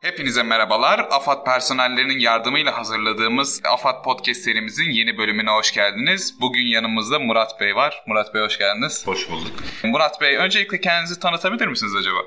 Hepinize merhabalar. AFAD personellerinin yardımıyla hazırladığımız AFAD Podcast serimizin yeni bölümüne hoş geldiniz. Bugün yanımızda Murat Bey var. Murat Bey hoş geldiniz. Hoş bulduk. Murat Bey öncelikle kendinizi tanıtabilir misiniz acaba?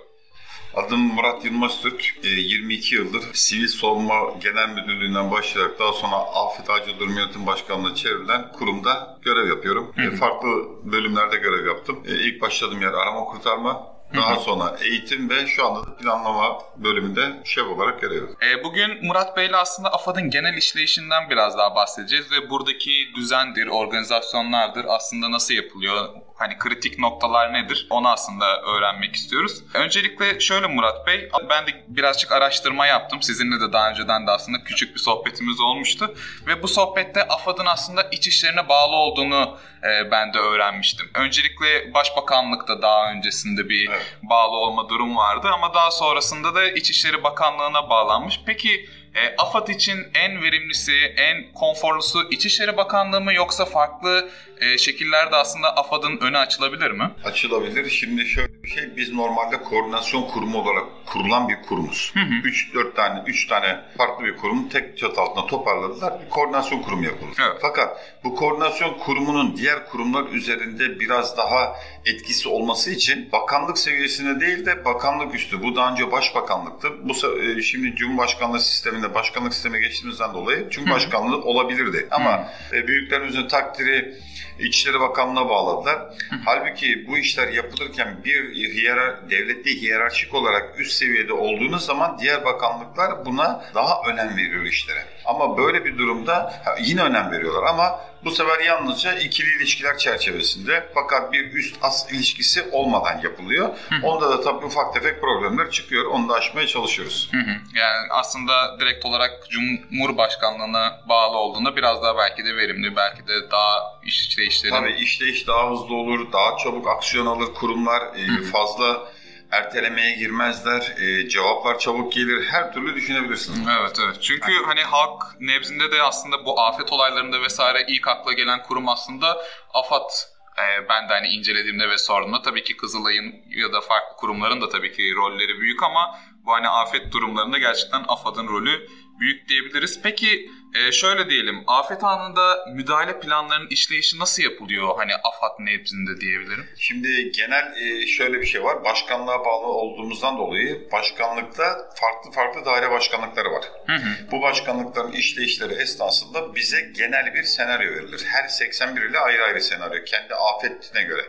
Adım Murat Yılmaz Türk. 22 yıldır Sivil Savunma Genel Müdürlüğü'nden başlayarak daha sonra Afet Acil Durum Yönetim Başkanlığı'na çevrilen kurumda görev yapıyorum. Hı hı. Farklı bölümlerde görev yaptım. İlk başladığım yer arama kurtarma, daha sonra eğitim ve şu anda da planlama bölümünde şef olarak görev e, Bugün Murat Bey ile aslında AFAD'ın genel işleyişinden biraz daha bahsedeceğiz ve buradaki düzendir, organizasyonlardır aslında nasıl yapılıyor, hani kritik noktalar nedir onu aslında öğrenmek istiyoruz. Öncelikle şöyle Murat Bey, ben de birazcık araştırma yaptım. Sizinle de daha önceden de aslında küçük bir sohbetimiz olmuştu. Ve bu sohbette AFAD'ın aslında iç işlerine bağlı olduğunu e, ben de öğrenmiştim. Öncelikle Başbakanlıkta daha öncesinde bir evet. bağlı olma durum vardı ama daha sonrasında da İçişleri Bakanlığı'na bağlanmış. Peki e, AFAD için en verimlisi, en konforlusu İçişleri Bakanlığı mı yoksa farklı e, şekillerde aslında AFAD'ın önü açılabilir mi? Açılabilir. Şimdi şöyle bir şey, biz normalde koordinasyon kurumu olarak kurulan bir kurumuz. 3-4 tane, 3 tane farklı bir kurum tek çatı altında toparladılar. Bir koordinasyon kurumu yapılır. Evet. Fakat bu koordinasyon kurumunun diğer kurumlar üzerinde biraz daha etkisi olması için bakanlık seviyesinde değil de bakanlık üstü. Bu daha önce başbakanlıktı. Bu e, şimdi Cumhurbaşkanlığı sisteminde başkanlık sisteme geçtiğimizden dolayı Cumhurbaşkanlığı olabilirdi. Ama e, büyüklerimizin takdiri İçişleri Bakanlığı'na bağladılar. Halbuki bu işler yapılırken bir hiyerar, devletli hiyerarşik olarak üst seviyede olduğunuz zaman diğer bakanlıklar buna daha önem veriyor işlere. Ama böyle bir durumda yine önem veriyorlar ama bu sefer yalnızca ikili ilişkiler çerçevesinde fakat bir üst as ilişkisi olmadan yapılıyor. Hı hı. Onda da tabii ufak tefek problemler çıkıyor. Onu da aşmaya çalışıyoruz. Hı hı. Yani aslında direkt olarak Cumhurbaşkanlığına bağlı olduğunda biraz daha belki de verimli, belki de daha işleyişleri... Tabii işleyiş daha hızlı olur, daha çabuk aksiyon alır kurumlar, hı hı. fazla ertelemeye girmezler, e, cevaplar çabuk gelir, her türlü düşünebilirsiniz. Evet evet. Çünkü yani. hani halk nebzinde de aslında bu afet olaylarında vesaire ilk akla gelen kurum aslında AFAD e, ben de hani incelediğimde ve sorduğumda tabii ki Kızılay'ın ya da farklı kurumların da tabii ki rolleri büyük ama bu hani afet durumlarında gerçekten AFAD'ın rolü büyük diyebiliriz. Peki e, şöyle diyelim, afet anında müdahale planlarının işleyişi nasıl yapılıyor? Hani AFAD nezdinde diyebilirim. Şimdi genel e, şöyle bir şey var. Başkanlığa bağlı olduğumuzdan dolayı başkanlıkta farklı farklı daire başkanlıkları var. Hı hı. Bu başkanlıkların işleyişleri esnasında bize genel bir senaryo verilir. Her 81 ile ayrı ayrı senaryo. Kendi afetine göre.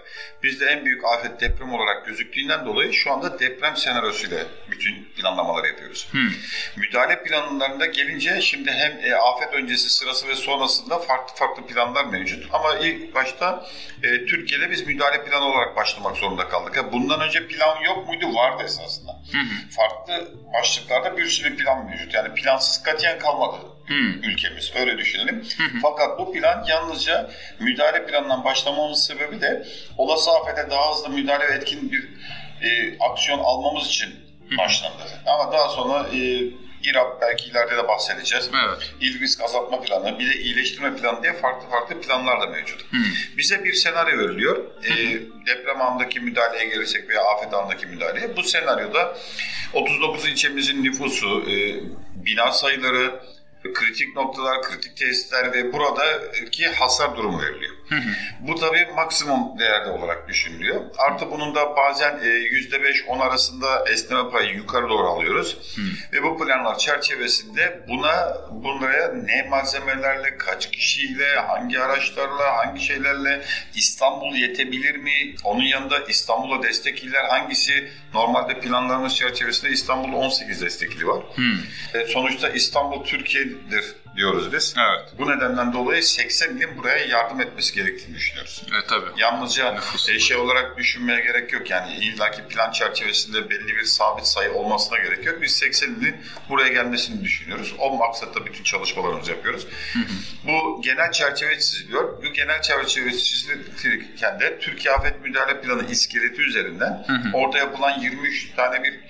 Bizde en büyük afet deprem olarak gözüktüğünden dolayı şu anda deprem senaryosuyla bütün planlamaları yapıyoruz. Hı. Müdahale planlarında gelince şimdi hem e, afet öncesi, sırası ve sonrasında farklı farklı planlar mevcut. Ama ilk başta e, Türkiye'de biz müdahale planı olarak başlamak zorunda kaldık. Yani bundan önce plan yok muydu? Vardı esasında. Hı hı. Farklı başlıklarda bir sürü plan mevcut. Yani plansız katiyen kalmadı. Hmm. ülkemiz. Öyle düşünelim. Hmm. Fakat bu plan yalnızca müdahale planından başlamamız sebebi de olası afete daha hızlı müdahale ve etkin bir e, aksiyon almamız için başlandı. Ama daha sonra e, İRAP belki ileride de bahsedeceğiz. Evet. İl risk azaltma planı, bir de iyileştirme planı diye farklı farklı planlar da mevcut. Hmm. Bize bir senaryo veriliyor. E, deprem anındaki müdahaleye gelirsek veya afet anındaki müdahaleye. Bu senaryoda 39 ilçemizin nüfusu, e, bina sayıları, kritik noktalar, kritik tesisler ve buradaki hasar durumu veriliyor. Bu tabii maksimum değerde olarak düşünülüyor. Artı bunun da bazen %5-10 e, arasında esneme payı yukarı doğru alıyoruz. Ve bu planlar çerçevesinde buna bunlara ne malzemelerle, kaç kişiyle, hangi araçlarla, hangi şeylerle İstanbul yetebilir mi? Onun yanında İstanbul'a destek iller hangisi? Normalde planlarımız çerçevesinde İstanbul'da 18 destekli var. Hmm. sonuçta İstanbul Türkiye'dir diyoruz biz. Evet. Bu nedenden dolayı 80 ilin buraya yardım etmesi gerektiğini düşünüyoruz. Evet tabii. Yalnızca e, şey olarak düşünmeye gerek yok yani illaki plan çerçevesinde belli bir sabit sayı olmasına gerek yok. Biz 80 ilin buraya gelmesini düşünüyoruz. O maksatta bütün çalışmalarımızı yapıyoruz. Bu genel çerçeve çiziliyor. Bu genel çerçeve çizilirken de Türkiye Afet Müdahale Planı iskeleti üzerinden orada yapılan 23 tane bir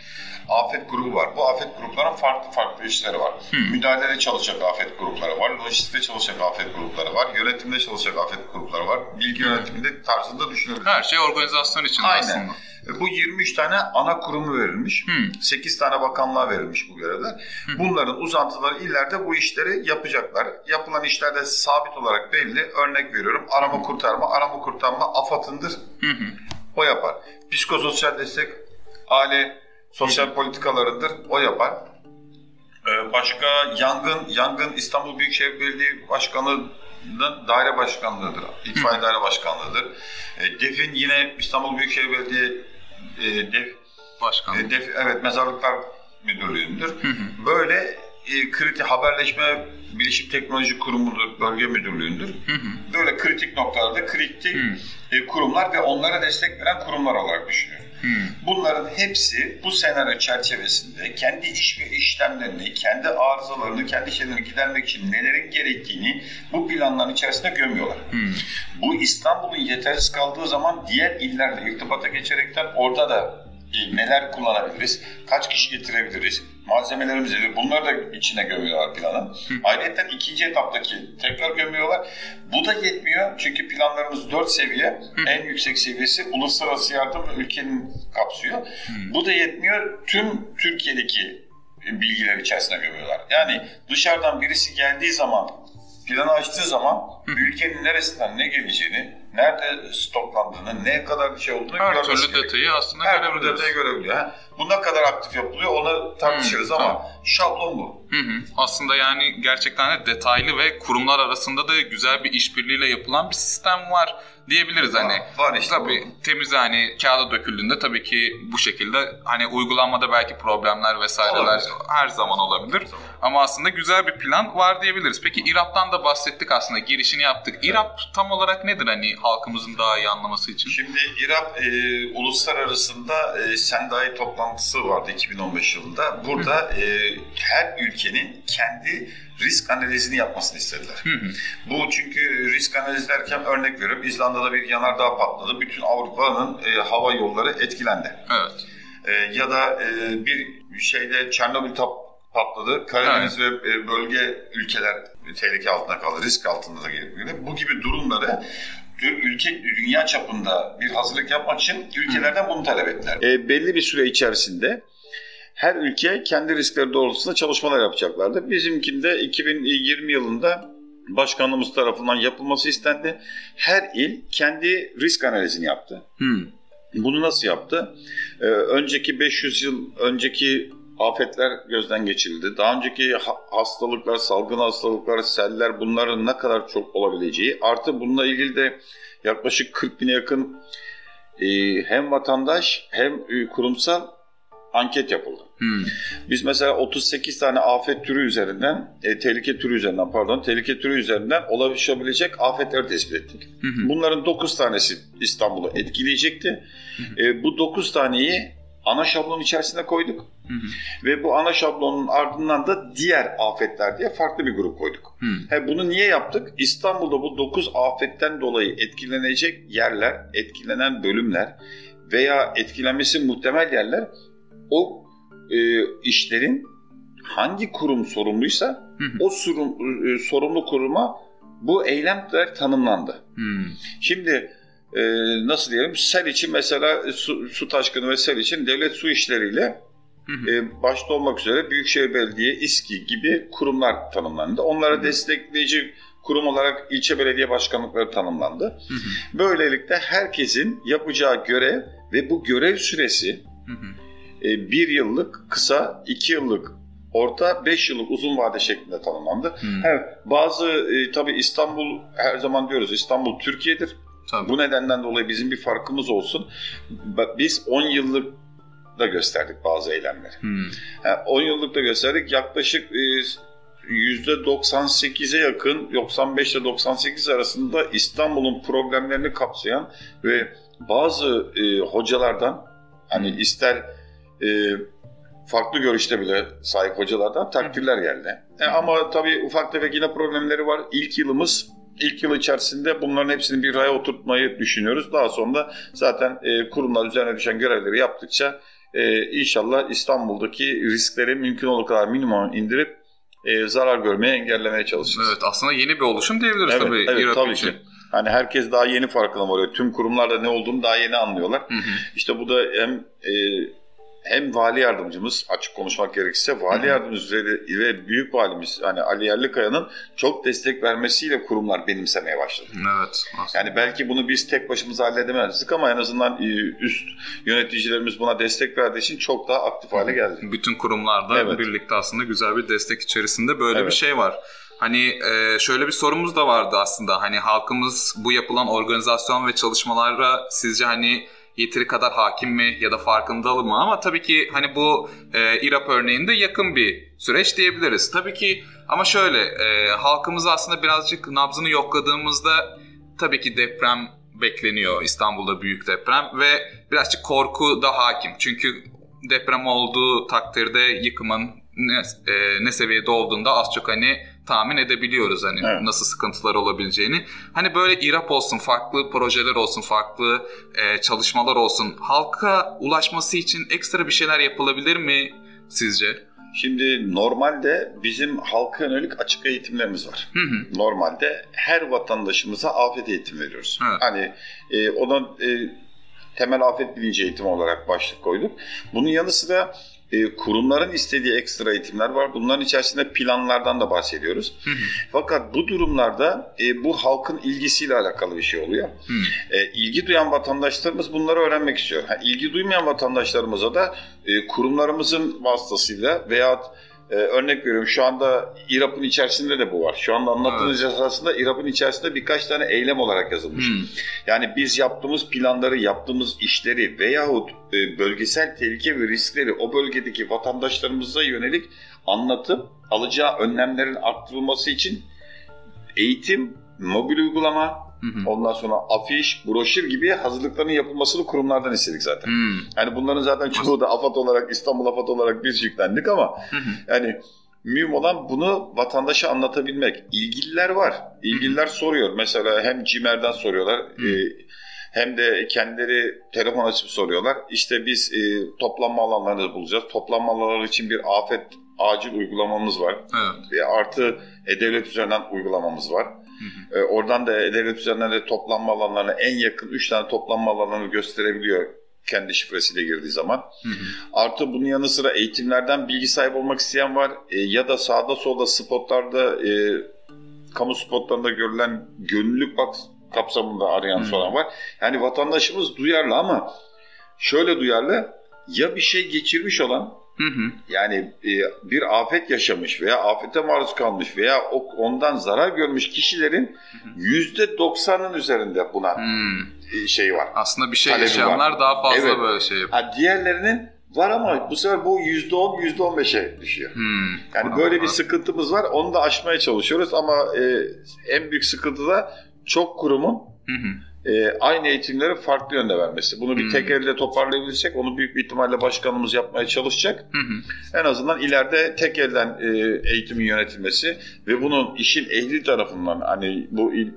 afet grubu var. Bu afet grupların farklı farklı işleri var. Hmm. Müdahalede çalışacak afet grupları var. Lojistikte çalışacak afet grupları var. Yönetimde çalışacak afet grupları var. Bilgi yönetiminde tarzında düşünebiliriz. Her şey organizasyon için Aynen. aslında. E, bu 23 tane ana kurumu verilmiş. Hmm. 8 tane bakanlığa verilmiş bu görevler. Hmm. Bunların uzantıları ileride bu işleri yapacaklar. Yapılan işlerde sabit olarak belli. Örnek veriyorum. Arama kurtarma. Arama kurtarma AFAD'ındır. Hmm. O yapar. Psikososyal destek aile sosyal politikalarıdır. O yapar. Ee, başka yangın, yangın İstanbul Büyükşehir Belediye Başkanı daire başkanlığıdır. İtfaiye daire başkanlığıdır. E, DEF'in yine İstanbul Büyükşehir Belediye e, DEF, Başkanlığı. E, DEF, evet mezarlıklar müdürlüğüdür. Böyle e, kritik haberleşme bilişim teknoloji kurumudur, bölge müdürlüğündür. Hı hı. Böyle kritik noktalarda kritik e, kurumlar ve onlara destek veren kurumlar olarak düşünüyorum. Hmm. Bunların hepsi bu senaryo çerçevesinde kendi iş ve işlemlerini, kendi arızalarını, kendi şeylerini gidermek için nelerin gerektiğini bu planların içerisinde gömüyorlar. Hmm. Bu İstanbul'un yetersiz kaldığı zaman diğer illerle irtibata geçerekten orada da neler kullanabiliriz, kaç kişi getirebiliriz, malzemelerimiz nedir bunları da içine gömüyorlar planın. Ayrıca ikinci etaptaki tekrar gömüyorlar. Bu da yetmiyor çünkü planlarımız dört seviye, en yüksek seviyesi uluslararası yardım ve ülkenin kapsıyor. Bu da yetmiyor. Tüm Türkiye'deki bilgiler içerisine gömüyorlar. Yani dışarıdan birisi geldiği zaman planı açtığı zaman ülkenin neresinden ne geleceğini, nerede stoklandığını, ne kadar bir şey olduğunu Her türlü gerekiyor. detayı aslında Her türlü detayı görebiliyor. Ha? Bu ne kadar aktif yapılıyor onu tartışırız hmm, ama tamam. şablon bu. Hı hı. Aslında yani gerçekten de detaylı ve kurumlar arasında da güzel bir işbirliğiyle yapılan bir sistem var diyebiliriz hani. Var işte. Tabii bu. temiz hani kağıda döküldüğünde tabii ki bu şekilde hani uygulanmada belki problemler vesaireler olabilir. her zaman olabilir. Ama aslında güzel bir plan var diyebiliriz. Peki İRAP'tan da bahsettik aslında girişini yaptık. Evet. İRAP tam olarak nedir hani halkımızın daha iyi anlaması için? Şimdi İRAP e, uluslararasında e, Sendai toplantısı vardı 2015 yılında. Burada e, her ülkenin kendi risk analizini yapmasını istediler. Hı hı. Bu çünkü risk analiz derken örnek veriyorum İzlanda'da bir yanardağ patladı. Bütün Avrupa'nın e, hava yolları etkilendi. Evet. E, ya da e, bir şeyde Çernobil patladı. Karadeniz evet. ve e, bölge ülkeler tehlike altında kaldı, risk altında da geliyor. Bu gibi durumları ülke dünya çapında bir hazırlık yapmak için ülkelerden bunu talep ettiler. E, belli bir süre içerisinde her ülke kendi riskleri doğrultusunda çalışmalar yapacaklardı. Bizimkinde 2020 yılında başkanlığımız tarafından yapılması istendi. Her il kendi risk analizini yaptı. Hmm. Bunu nasıl yaptı? Ee, önceki 500 yıl önceki afetler gözden geçirildi. Daha önceki hastalıklar, salgın hastalıklar, seller bunların ne kadar çok olabileceği artı bununla ilgili de yaklaşık 40 bine yakın e, hem vatandaş hem e, kurumsal anket yapıldı. Hmm. Biz mesela 38 tane afet türü üzerinden, e, tehlike türü üzerinden pardon, tehlike türü üzerinden olabilecek afetleri tespit ettik. Hmm. Bunların 9 tanesi İstanbul'u etkileyecekti. Hmm. E, bu 9 taneyi ana şablon içerisine koyduk. Hı Ve bu ana şablonun ardından da diğer afetler diye farklı bir grup koyduk. Hı. He, bunu niye yaptık? İstanbul'da bu 9 afetten dolayı etkilenecek yerler, etkilenen bölümler veya etkilenmesi muhtemel yerler o e, işlerin hangi kurum sorumluysa hı hı. o sorum, e, sorumlu kuruma bu eylemler tanımlandı. Hı. Şimdi e, nasıl diyelim sel için mesela su, su taşkını ve sel için devlet su işleriyle Hı hı. E, başta olmak üzere Büyükşehir Belediye, İSKİ gibi kurumlar tanımlandı. Onlara hı destekleyici kurum olarak ilçe belediye başkanlıkları tanımlandı. Hı hı. Böylelikle herkesin yapacağı görev ve bu görev süresi hı hı bir yıllık, kısa, iki yıllık, orta, beş yıllık uzun vade şeklinde tanımlandı. Hmm. Evet, bazı e, tabii İstanbul her zaman diyoruz İstanbul Türkiye'dir. Tabii. Bu nedenden dolayı bizim bir farkımız olsun. Biz 10 yıllık da gösterdik bazı eylemleri. Hmm. Yani 10 yıllık da gösterdik. Yaklaşık e, %98'e yakın 95 ile 98 arasında İstanbul'un problemlerini kapsayan ve bazı e, hocalardan hani hmm. ister e, farklı görüşte bile sahip hocalardan takdirler geldi. E, ama tabii ufak tefek yine problemleri var. İlk yılımız ilk yıl içerisinde bunların hepsini bir raya oturtmayı düşünüyoruz. Daha sonra zaten e, kurumlar üzerine düşen görevleri yaptıkça e, inşallah İstanbul'daki riskleri mümkün olduğu kadar minimum indirip e, zarar görmeye engellemeye çalışacağız. Evet aslında yeni bir oluşum diyebiliriz evet, tabii. Evet tabii için. ki. Hani herkes daha yeni farkına varıyor. Tüm kurumlarda ne olduğunu daha yeni anlıyorlar. Hı hı. İşte bu da hem e, hem vali yardımcımız açık konuşmak gerekirse vali Hı-hı. yardımcımız ve, ve büyük valimiz hani Ali Yerlikaya'nın çok destek vermesiyle kurumlar benimsemeye başladı. Evet. Aslında. Yani belki bunu biz tek başımıza halledemezdik ama en azından e, üst yöneticilerimiz buna destek verdiği için çok daha aktif hale geldi. Bütün kurumlarda evet. birlikte aslında güzel bir destek içerisinde böyle evet. bir şey var. Hani e, şöyle bir sorumuz da vardı aslında. Hani halkımız bu yapılan organizasyon ve çalışmalara sizce hani yeteri kadar hakim mi ya da farkındalı mı ama tabii ki hani bu e, İRAP örneğinde yakın bir süreç diyebiliriz. Tabii ki ama şöyle e, halkımız aslında birazcık nabzını yokladığımızda tabii ki deprem bekleniyor İstanbul'da büyük deprem ve birazcık korku da hakim. Çünkü deprem olduğu takdirde yıkımın ne, e, ne seviyede olduğunda az çok hani tahmin edebiliyoruz hani evet. nasıl sıkıntılar olabileceğini. Hani böyle İRAP olsun, farklı projeler olsun, farklı e, çalışmalar olsun. Halka ulaşması için ekstra bir şeyler yapılabilir mi sizce? Şimdi normalde bizim halka yönelik açık eğitimlerimiz var. Hı hı. Normalde her vatandaşımıza afet eğitim veriyoruz. Evet. Hani e, ona e, temel afet bilinci eğitimi olarak başlık koyduk. Bunun yanı sıra e, kurumların istediği ekstra eğitimler var. Bunların içerisinde planlardan da bahsediyoruz. Hı hı. Fakat bu durumlarda e, bu halkın ilgisiyle alakalı bir şey oluyor. Hı. E, ilgi duyan vatandaşlarımız bunları öğrenmek istiyor. Ha, ilgi duymayan vatandaşlarımıza da e, kurumlarımızın vasıtasıyla veya ee, örnek veriyorum şu anda İRAP'ın içerisinde de bu var. Şu anda anlattığınız evet. esasında İRAP'ın içerisinde birkaç tane eylem olarak yazılmış. Hmm. Yani biz yaptığımız planları, yaptığımız işleri veyahut e, bölgesel tehlike ve riskleri o bölgedeki vatandaşlarımıza yönelik anlatıp alacağı önlemlerin arttırılması için eğitim, mobil uygulama, Ondan sonra afiş, broşür gibi hazırlıkların yapılmasını kurumlardan istedik zaten. Hı. Yani bunların zaten çoğu da AFAD olarak, İstanbul AFAD olarak biz yüklendik ama yani mühim olan bunu vatandaşa anlatabilmek. İlgililer var. İlgililer soruyor. Mesela hem CİMER'den soruyorlar. E, hem de kendileri telefon açıp soruyorlar. İşte biz e, toplanma alanlarını bulacağız. Toplanma alanları için bir afet acil uygulamamız var. Evet. Ve artı e, devlet üzerinden uygulamamız var. Hı hı. E, oradan da devlet üzerinden toplanma alanlarına en yakın 3 tane toplanma alanını gösterebiliyor kendi şifresiyle girdiği zaman. Hı hı. Artı bunun yanı sıra eğitimlerden bilgi sahibi olmak isteyen var. E, ya da sağda solda spotlarda e, kamu spotlarında görülen gönüllülük bak kapsamında arayan hı. soran var. Yani vatandaşımız duyarlı ama şöyle duyarlı ya bir şey geçirmiş olan Hı hı. Yani e, bir afet yaşamış veya afete maruz kalmış veya ondan zarar görmüş kişilerin yüzde doksanın üzerinde buna hı. şey var. Aslında bir şey yaşayanlar var. daha fazla evet. böyle şey yapıyor. Ha, diğerlerinin var ama bu sefer bu yüzde on, yüzde on beşe düşüyor. Hmm. Yani böyle bir sıkıntımız var. Onu da aşmaya çalışıyoruz ama e, en büyük sıkıntı da çok kurumun hı hı e, aynı eğitimleri farklı yönde vermesi. Bunu bir hmm. tek elle toparlayabilirsek onu büyük bir ihtimalle başkanımız yapmaya çalışacak. Hmm. En azından ileride tek elden e, eğitimin yönetilmesi ve bunun işin ehli tarafından hani bu il,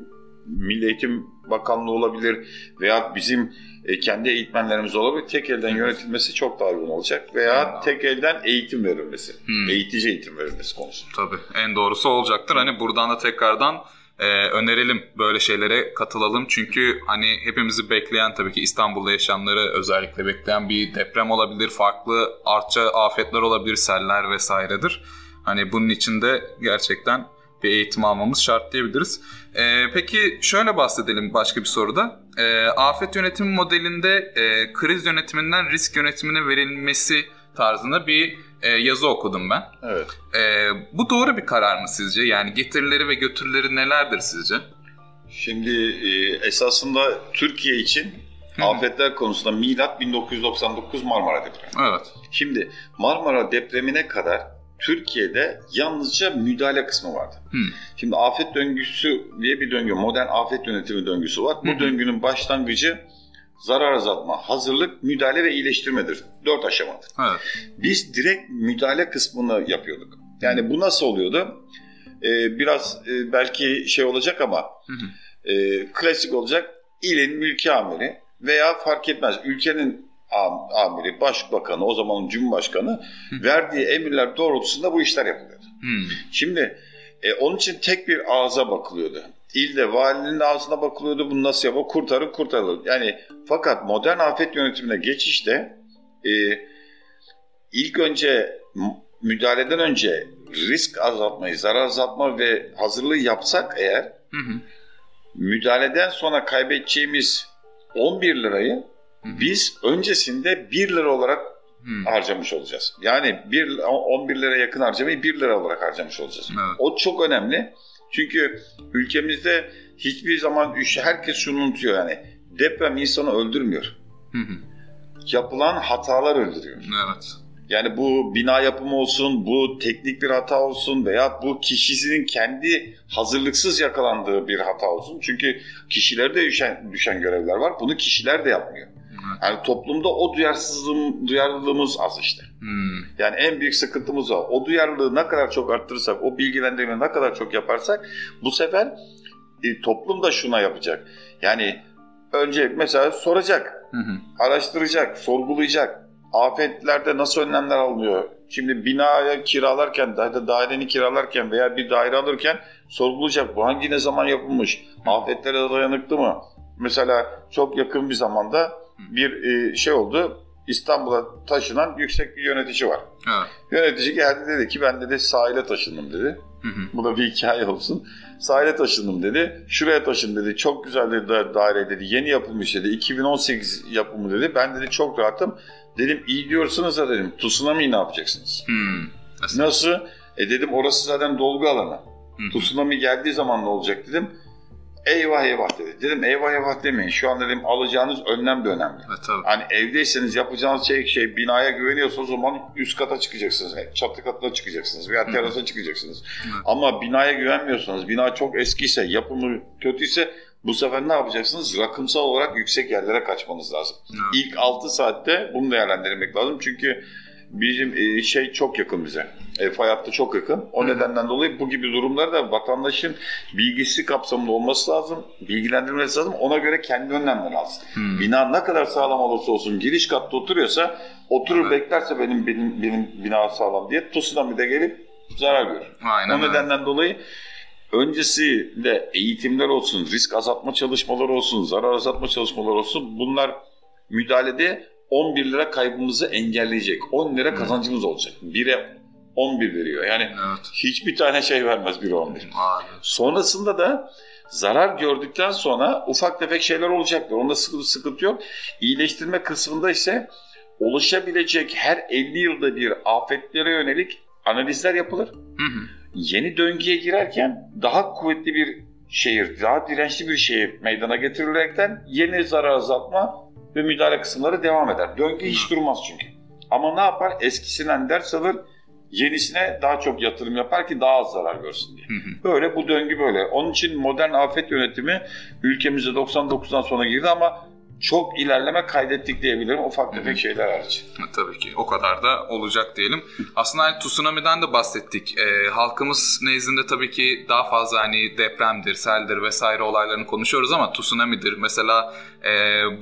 Milli Eğitim Bakanlığı olabilir veya bizim e, kendi eğitmenlerimiz olabilir. Tek elden yönetilmesi çok daha uygun olacak veya hmm. tek elden eğitim verilmesi. Hmm. Eğitici eğitim verilmesi konusunda. Tabii en doğrusu olacaktır. Hani buradan da tekrardan e, önerelim böyle şeylere katılalım. Çünkü hani hepimizi bekleyen tabii ki İstanbul'da yaşayanları özellikle bekleyen bir deprem olabilir, farklı artça afetler olabilir, seller vesairedir. Hani bunun için de gerçekten bir eğitim almamız şart diyebiliriz. Ee, peki şöyle bahsedelim başka bir soruda. Ee, afet yönetimi modelinde e, kriz yönetiminden risk yönetimine verilmesi tarzında bir e, yazı okudum ben. Evet. E, bu doğru bir karar mı sizce? Yani getirileri ve götürüleri nelerdir sizce? Şimdi e, esasında Türkiye için Hı-hı. afetler konusunda milat 1999 Marmara depremi. Evet. Şimdi Marmara depremine kadar Türkiye'de yalnızca müdahale kısmı vardı. Hı. Şimdi afet döngüsü diye bir döngü, modern afet yönetimi döngüsü var. Bu Hı-hı. döngünün başlangıcı zarar azaltma, hazırlık, müdahale ve iyileştirmedir. Dört aşamadır. Evet. Biz direkt müdahale kısmını yapıyorduk. Yani bu nasıl oluyordu? Ee, biraz e, belki şey olacak ama hı hı. E, klasik olacak. İlin mülki amiri veya fark etmez ülkenin am, amiri, başbakanı, o zamanın cumhurbaşkanı hı. verdiği emirler doğrultusunda bu işler yapılıyordu. Hı. Şimdi e, onun için tek bir ağza bakılıyordu. İlde valinin ağzına bakılıyordu bunu nasıl yapar kurtarır kurtarılır. Yani fakat modern afet yönetimine geçişte e, ilk önce müdahaleden önce risk azaltmayı, zarar azaltma ve hazırlığı yapsak eğer hı hı. müdahaleden sonra kaybedeceğimiz 11 lirayı hı hı. biz öncesinde 1 lira olarak hı. harcamış olacağız. Yani 1, 11 lira yakın harcamayı 1 lira olarak harcamış olacağız. Evet. O çok önemli. Çünkü ülkemizde hiçbir zaman herkes şunu unutuyor yani deprem insanı öldürmüyor. Hı hı. Yapılan hatalar öldürüyor. Evet. Yani bu bina yapımı olsun, bu teknik bir hata olsun veya bu kişisinin kendi hazırlıksız yakalandığı bir hata olsun. Çünkü kişilerde düşen, düşen görevler var. Bunu kişiler de yapmıyor. Yani toplumda o duyarsızlığım, duyarlılığımız az işte. Hmm. Yani en büyük sıkıntımız o. O duyarlılığı ne kadar çok arttırırsak, o bilgilendirmeyi ne kadar çok yaparsak bu sefer e, toplum da şuna yapacak. Yani önce mesela soracak, hı araştıracak, sorgulayacak. Afetlerde nasıl önlemler alınıyor? Şimdi binaya kiralarken, da daireni kiralarken veya bir daire alırken sorgulayacak. Bu hangi ne zaman yapılmış? Afetlere dayanıklı mı? Mesela çok yakın bir zamanda bir e, şey oldu. İstanbul'a taşınan yüksek bir yönetici var. Evet. Yönetici geldi dedi ki ben dedi sahile taşındım dedi. Hı hı. Bu da bir hikaye olsun. Sahile taşındım dedi. Şuraya taşın dedi. Çok güzel dedi daire dedi. Yeni yapılmış dedi. 2018 yapımı dedi. Ben dedi çok rahatım. Dedim iyi diyorsunuz da dedim. Tsunami ne yapacaksınız? Hmm. Nasıl? Nasıl? E dedim orası zaten dolgu alanı. Hı Tsunami geldiği zaman ne olacak dedim. Eyvah eyvah dedi. Dedim eyvah eyvah demeyin. Şu an dedim alacağınız önlem de önemli. Evet, tabii. Hani evdeyseniz yapacağınız şey, şey binaya güveniyorsanız o zaman üst kata çıkacaksınız. Çatı katına çıkacaksınız veya terasa çıkacaksınız. Evet. Ama binaya güvenmiyorsanız, bina çok eskiyse, yapımı kötüyse bu sefer ne yapacaksınız? Rakımsal olarak yüksek yerlere kaçmanız lazım. Evet. İlk 6 saatte bunu değerlendirmek lazım. Çünkü bizim e, şey çok yakın bize. E, fay hattı çok yakın. O Hı. nedenden dolayı bu gibi durumlarda vatandaşın bilgisi kapsamında olması lazım, bilgilendirilmesi lazım. Ona göre kendi önlemler alsın. Hı. Bina ne kadar sağlam olursa olsun giriş katta oturuyorsa oturur evet. beklerse benim benim benim bina sağlam diye tsunami de gelip zarar görür. Aynen o nedenden dolayı öncesinde eğitimler olsun, risk azaltma çalışmaları olsun, zarar azaltma çalışmaları olsun bunlar müdahalede 11 lira kaybımızı engelleyecek. 10 lira kazancımız olacak. 1'e 11 veriyor. Yani evet. hiçbir tane şey vermez 1'e 11. Sonrasında da zarar gördükten sonra ufak tefek şeyler olacaktır. Onda sıkıntı, sıkıntı yok. İyileştirme kısmında ise oluşabilecek her 50 yılda bir afetlere yönelik analizler yapılır. Hı hı. Yeni döngüye girerken daha kuvvetli bir şehir, daha dirençli bir şehir meydana getirilerekten yeni zarar azaltma ve müdahale kısımları devam eder. Döngü hiç durmaz çünkü. Ama ne yapar? Eskisinden ders alır, yenisine daha çok yatırım yapar ki daha az zarar görsün diye. Böyle bu döngü böyle. Onun için modern afet yönetimi ülkemize 99'dan sonra girdi ama çok ilerleme kaydettik diyebilirim ufak tefek şeyler hariç. Tabii ki o kadar da olacak diyelim. Aslında hani tsunami'den de bahsettik. E, halkımız nezdinde tabii ki daha fazla hani depremdir, seldir vesaire olaylarını konuşuyoruz ama tsunami'dir. Mesela e,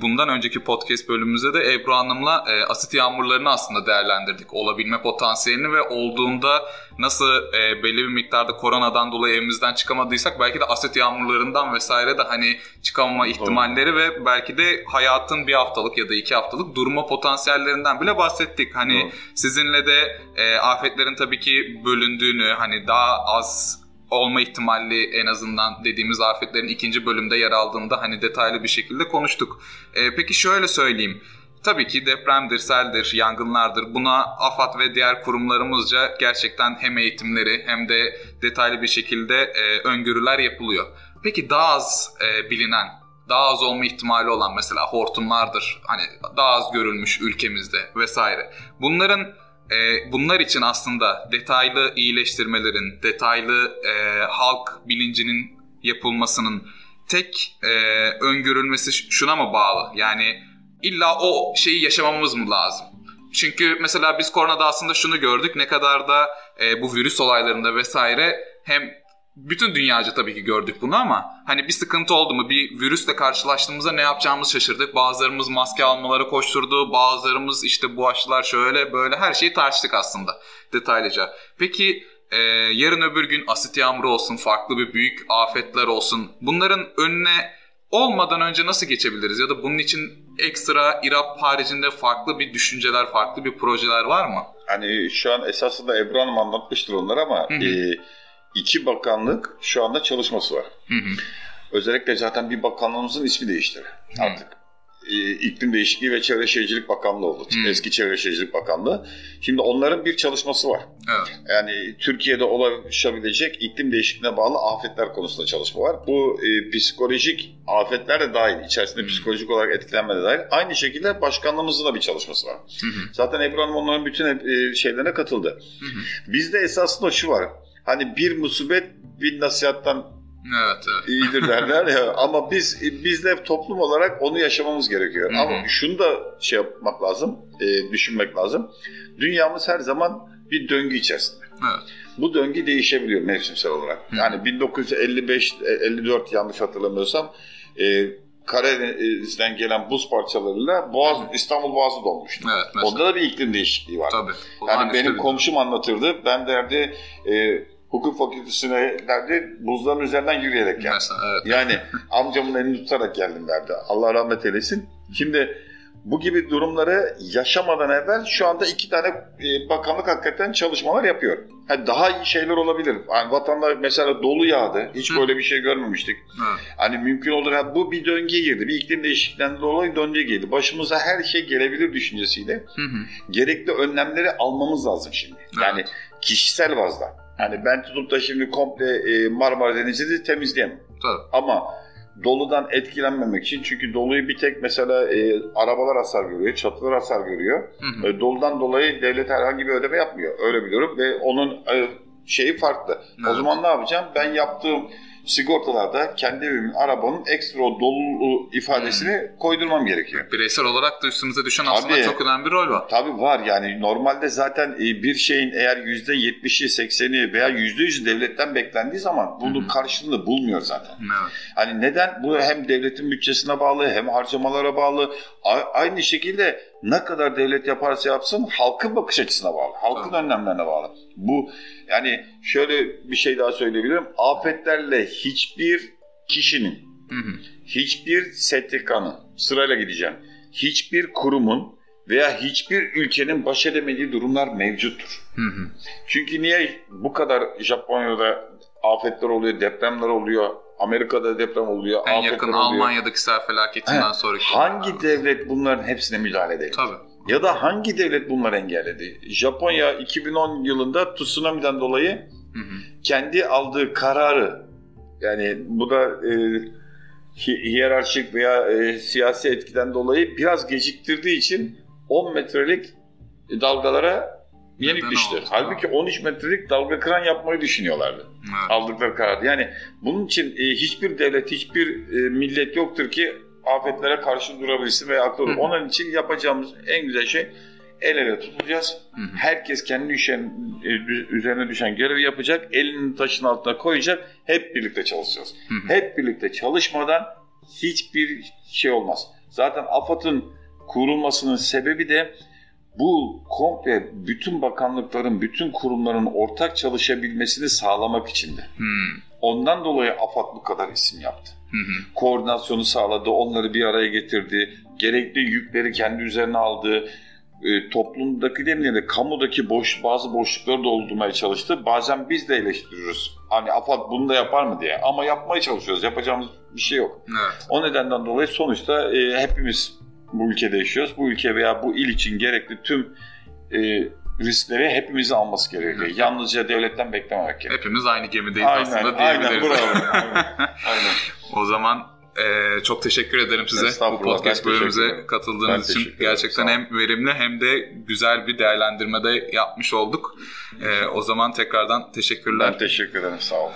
bundan önceki podcast bölümümüzde de Ebru Hanım'la e, asit yağmurlarını aslında değerlendirdik. Olabilme potansiyelini ve olduğunda nasıl e, belli bir miktarda koronadan dolayı evimizden çıkamadıysak belki de asit yağmurlarından vesaire de hani çıkamama ihtimalleri Doğru. ve belki de hayatın bir haftalık ya da iki haftalık durma potansiyellerinden bile bahsettik. Hani Doğru. sizinle de e, afetlerin tabii ki bölündüğünü hani daha az olma ihtimali en azından dediğimiz afetlerin ikinci bölümde yer aldığında hani detaylı bir şekilde konuştuk. E, peki şöyle söyleyeyim. Tabii ki depremdir, seldir, yangınlardır. Buna AFAD ve diğer kurumlarımızca gerçekten hem eğitimleri hem de detaylı bir şekilde e, öngörüler yapılıyor. Peki daha az e, bilinen, daha az olma ihtimali olan mesela hortumlardır. Hani daha az görülmüş ülkemizde vesaire. Bunların e, bunlar için aslında detaylı iyileştirmelerin, detaylı e, halk bilincinin yapılmasının tek e, öngörülmesi şuna mı bağlı? Yani illa o şeyi yaşamamız mı lazım? Çünkü mesela biz koronada aslında şunu gördük ne kadar da e, bu virüs olaylarında vesaire hem bütün dünyaca tabii ki gördük bunu ama hani bir sıkıntı oldu mu bir virüsle karşılaştığımızda ne yapacağımızı şaşırdık. Bazılarımız maske almaları koşturdu, bazılarımız işte bu aşılar şöyle böyle her şeyi tartıştık aslında detaylıca. Peki e, yarın öbür gün asit yağmuru olsun, farklı bir büyük afetler olsun. Bunların önüne olmadan önce nasıl geçebiliriz? Ya da bunun için ekstra İRAP haricinde farklı bir düşünceler, farklı bir projeler var mı? Hani şu an esasında Ebru Hanım anlatmıştır onları ama E, iki bakanlık şu anda çalışması var. Hı hı. Özellikle zaten bir bakanlığımızın ismi değişti artık. E, iklim Değişikliği ve Çevre Şehircilik Bakanlığı oldu. Hmm. Eski Çevre Şehircilik Bakanlığı. Şimdi onların bir çalışması var. Evet. Yani Türkiye'de ulaşabilecek iklim değişikliğine bağlı afetler konusunda çalışma var. Bu e, psikolojik afetler de dahil. İçerisinde hmm. psikolojik olarak etkilenme de dahil. Aynı şekilde başkanlığımızın da bir çalışması var. Hmm. Zaten Ebru Hanım onların bütün e, şeylerine katıldı. Hmm. Bizde esasında şu var. Hani bir musibet bir nasihattan Evet, evet. iyidir derler ya ama biz biz de toplum olarak onu yaşamamız gerekiyor. Hı-hı. Ama şunu da şey yapmak lazım, e, düşünmek lazım. Dünyamız her zaman bir döngü içerisinde. Evet. Bu döngü değişebiliyor mevsimsel olarak. Hı-hı. Yani 1955 54 yanlış hatırlamıyorsam e, Karadeniz'den gelen buz parçalarıyla Boğaz, İstanbul Boğazı dolmuştu. Evet, mesela. Onda da bir iklim değişikliği var. Tabii. Yani benim komşum anlatırdı. Ben derdi e, hukuk fakültesine derdi buzların üzerinden yürüyerek geldim. Mesela, evet. Yani amcamın elini tutarak geldim derdi. Allah rahmet eylesin. Şimdi bu gibi durumları yaşamadan evvel şu anda iki tane e, bakanlık hakikaten çalışmalar yapıyor. Yani daha iyi şeyler olabilir. Yani vatandaş mesela dolu yağdı. Hiç Hı. böyle bir şey görmemiştik. Hı. Hani mümkün olur. Yani bu bir döngüye girdi. Bir iklim değişikliğinden dolayı döngüye girdi. Başımıza her şey gelebilir düşüncesiyle. Hı hı. Gerekli önlemleri almamız lazım şimdi. Yani evet. kişisel bazda. Yani ben tutup da şimdi komple e, Marmara Denizi'ni temizleyemem. Tabii. Ama doludan etkilenmemek için çünkü doluyu bir tek mesela e, arabalar hasar görüyor, çatılar hasar görüyor. Hı hı. E, doludan dolayı devlet herhangi bir ödeme yapmıyor. Öyle biliyorum ve onun e, şeyi farklı. Evet. O zaman ne yapacağım? Ben yaptığım sigortalarda kendi evimin, arabanın ekstra dolu ifadesini hmm. koydurmam gerekiyor. Bireysel olarak da üstümüze düşen tabii, aslında çok önemli bir rol var. Tabii var yani normalde zaten e, bir şeyin eğer %70'i 80'i veya %100'ü devletten beklendiği zaman bunun hmm. karşılığını bulmuyor zaten. Evet. Hani neden? Bu hem devletin bütçesine bağlı hem harcamalara bağlı. aynı şekilde ne kadar devlet yaparsa yapsın halkın bakış açısına bağlı. Halkın Tabii. önlemlerine bağlı. Bu yani şöyle bir şey daha söyleyebilirim. Afetlerle hiçbir kişinin, hı hı. hiçbir STK'nın, sırayla gideceğim, hiçbir kurumun veya hiçbir ülkenin baş edemediği durumlar mevcuttur. Hı hı. Çünkü niye bu kadar Japonya'da afetler oluyor, depremler oluyor, Amerika'da deprem oluyor, en yakın oluyor. Almanya'daki sel felaketinden He, sonraki. Hangi devlet bunların hepsine müdahale edebilir? Tabii. Ya da hangi devlet bunları engelledi? Japonya 2010 yılında tsunami'den dolayı hı hı. kendi aldığı kararı yani bu da e, hiyerarşik veya e, siyasi etkiden dolayı biraz geciktirdiği için 10 metrelik dalgalara yenik Halbuki 13 metrelik dalga kıran yapmayı düşünüyorlardı. Evet. Aldıkları karar. Yani bunun için e, hiçbir devlet, hiçbir e, millet yoktur ki afetlere karşı durabilsin veya aklı Onun için yapacağımız en güzel şey el ele tutacağız. Hı hı. Herkes kendi düşen, e, üzerine düşen görevi yapacak. Elini taşın altına koyacak. Hep birlikte çalışacağız. Hı hı. Hep birlikte çalışmadan hiçbir şey olmaz. Zaten AFAD'ın kurulmasının sebebi de bu komple bütün bakanlıkların, bütün kurumların ortak çalışabilmesini sağlamak içindi. Hmm. Ondan dolayı AFAD bu kadar isim yaptı. Hı Koordinasyonu sağladı, onları bir araya getirdi, gerekli yükleri kendi üzerine aldı, e, toplumdaki demeyeyim de kamudaki boş bazı boşlukları doldurmaya çalıştı. Bazen biz de eleştiriyoruz. Hani AFAD bunu da yapar mı diye. Ama yapmaya çalışıyoruz. Yapacağımız bir şey yok. Evet. O nedenden dolayı sonuçta e, hepimiz bu ülkede yaşıyoruz. Bu ülke veya bu il için gerekli tüm e, riskleri hepimizin alması gerekiyor. Evet. Yalnızca devletten beklememek gerekiyor. Hepimiz aynı gemideyiz aynen, aslında diyebiliriz. Aynen, bravo. aynen, aynen. O zaman e, çok teşekkür ederim size bu podcast bölümümüze katıldığınız için. Gerçekten hem verimli hem de güzel bir değerlendirmede yapmış olduk. E, o zaman tekrardan teşekkürler. Ben teşekkür ederim. Sağ olun.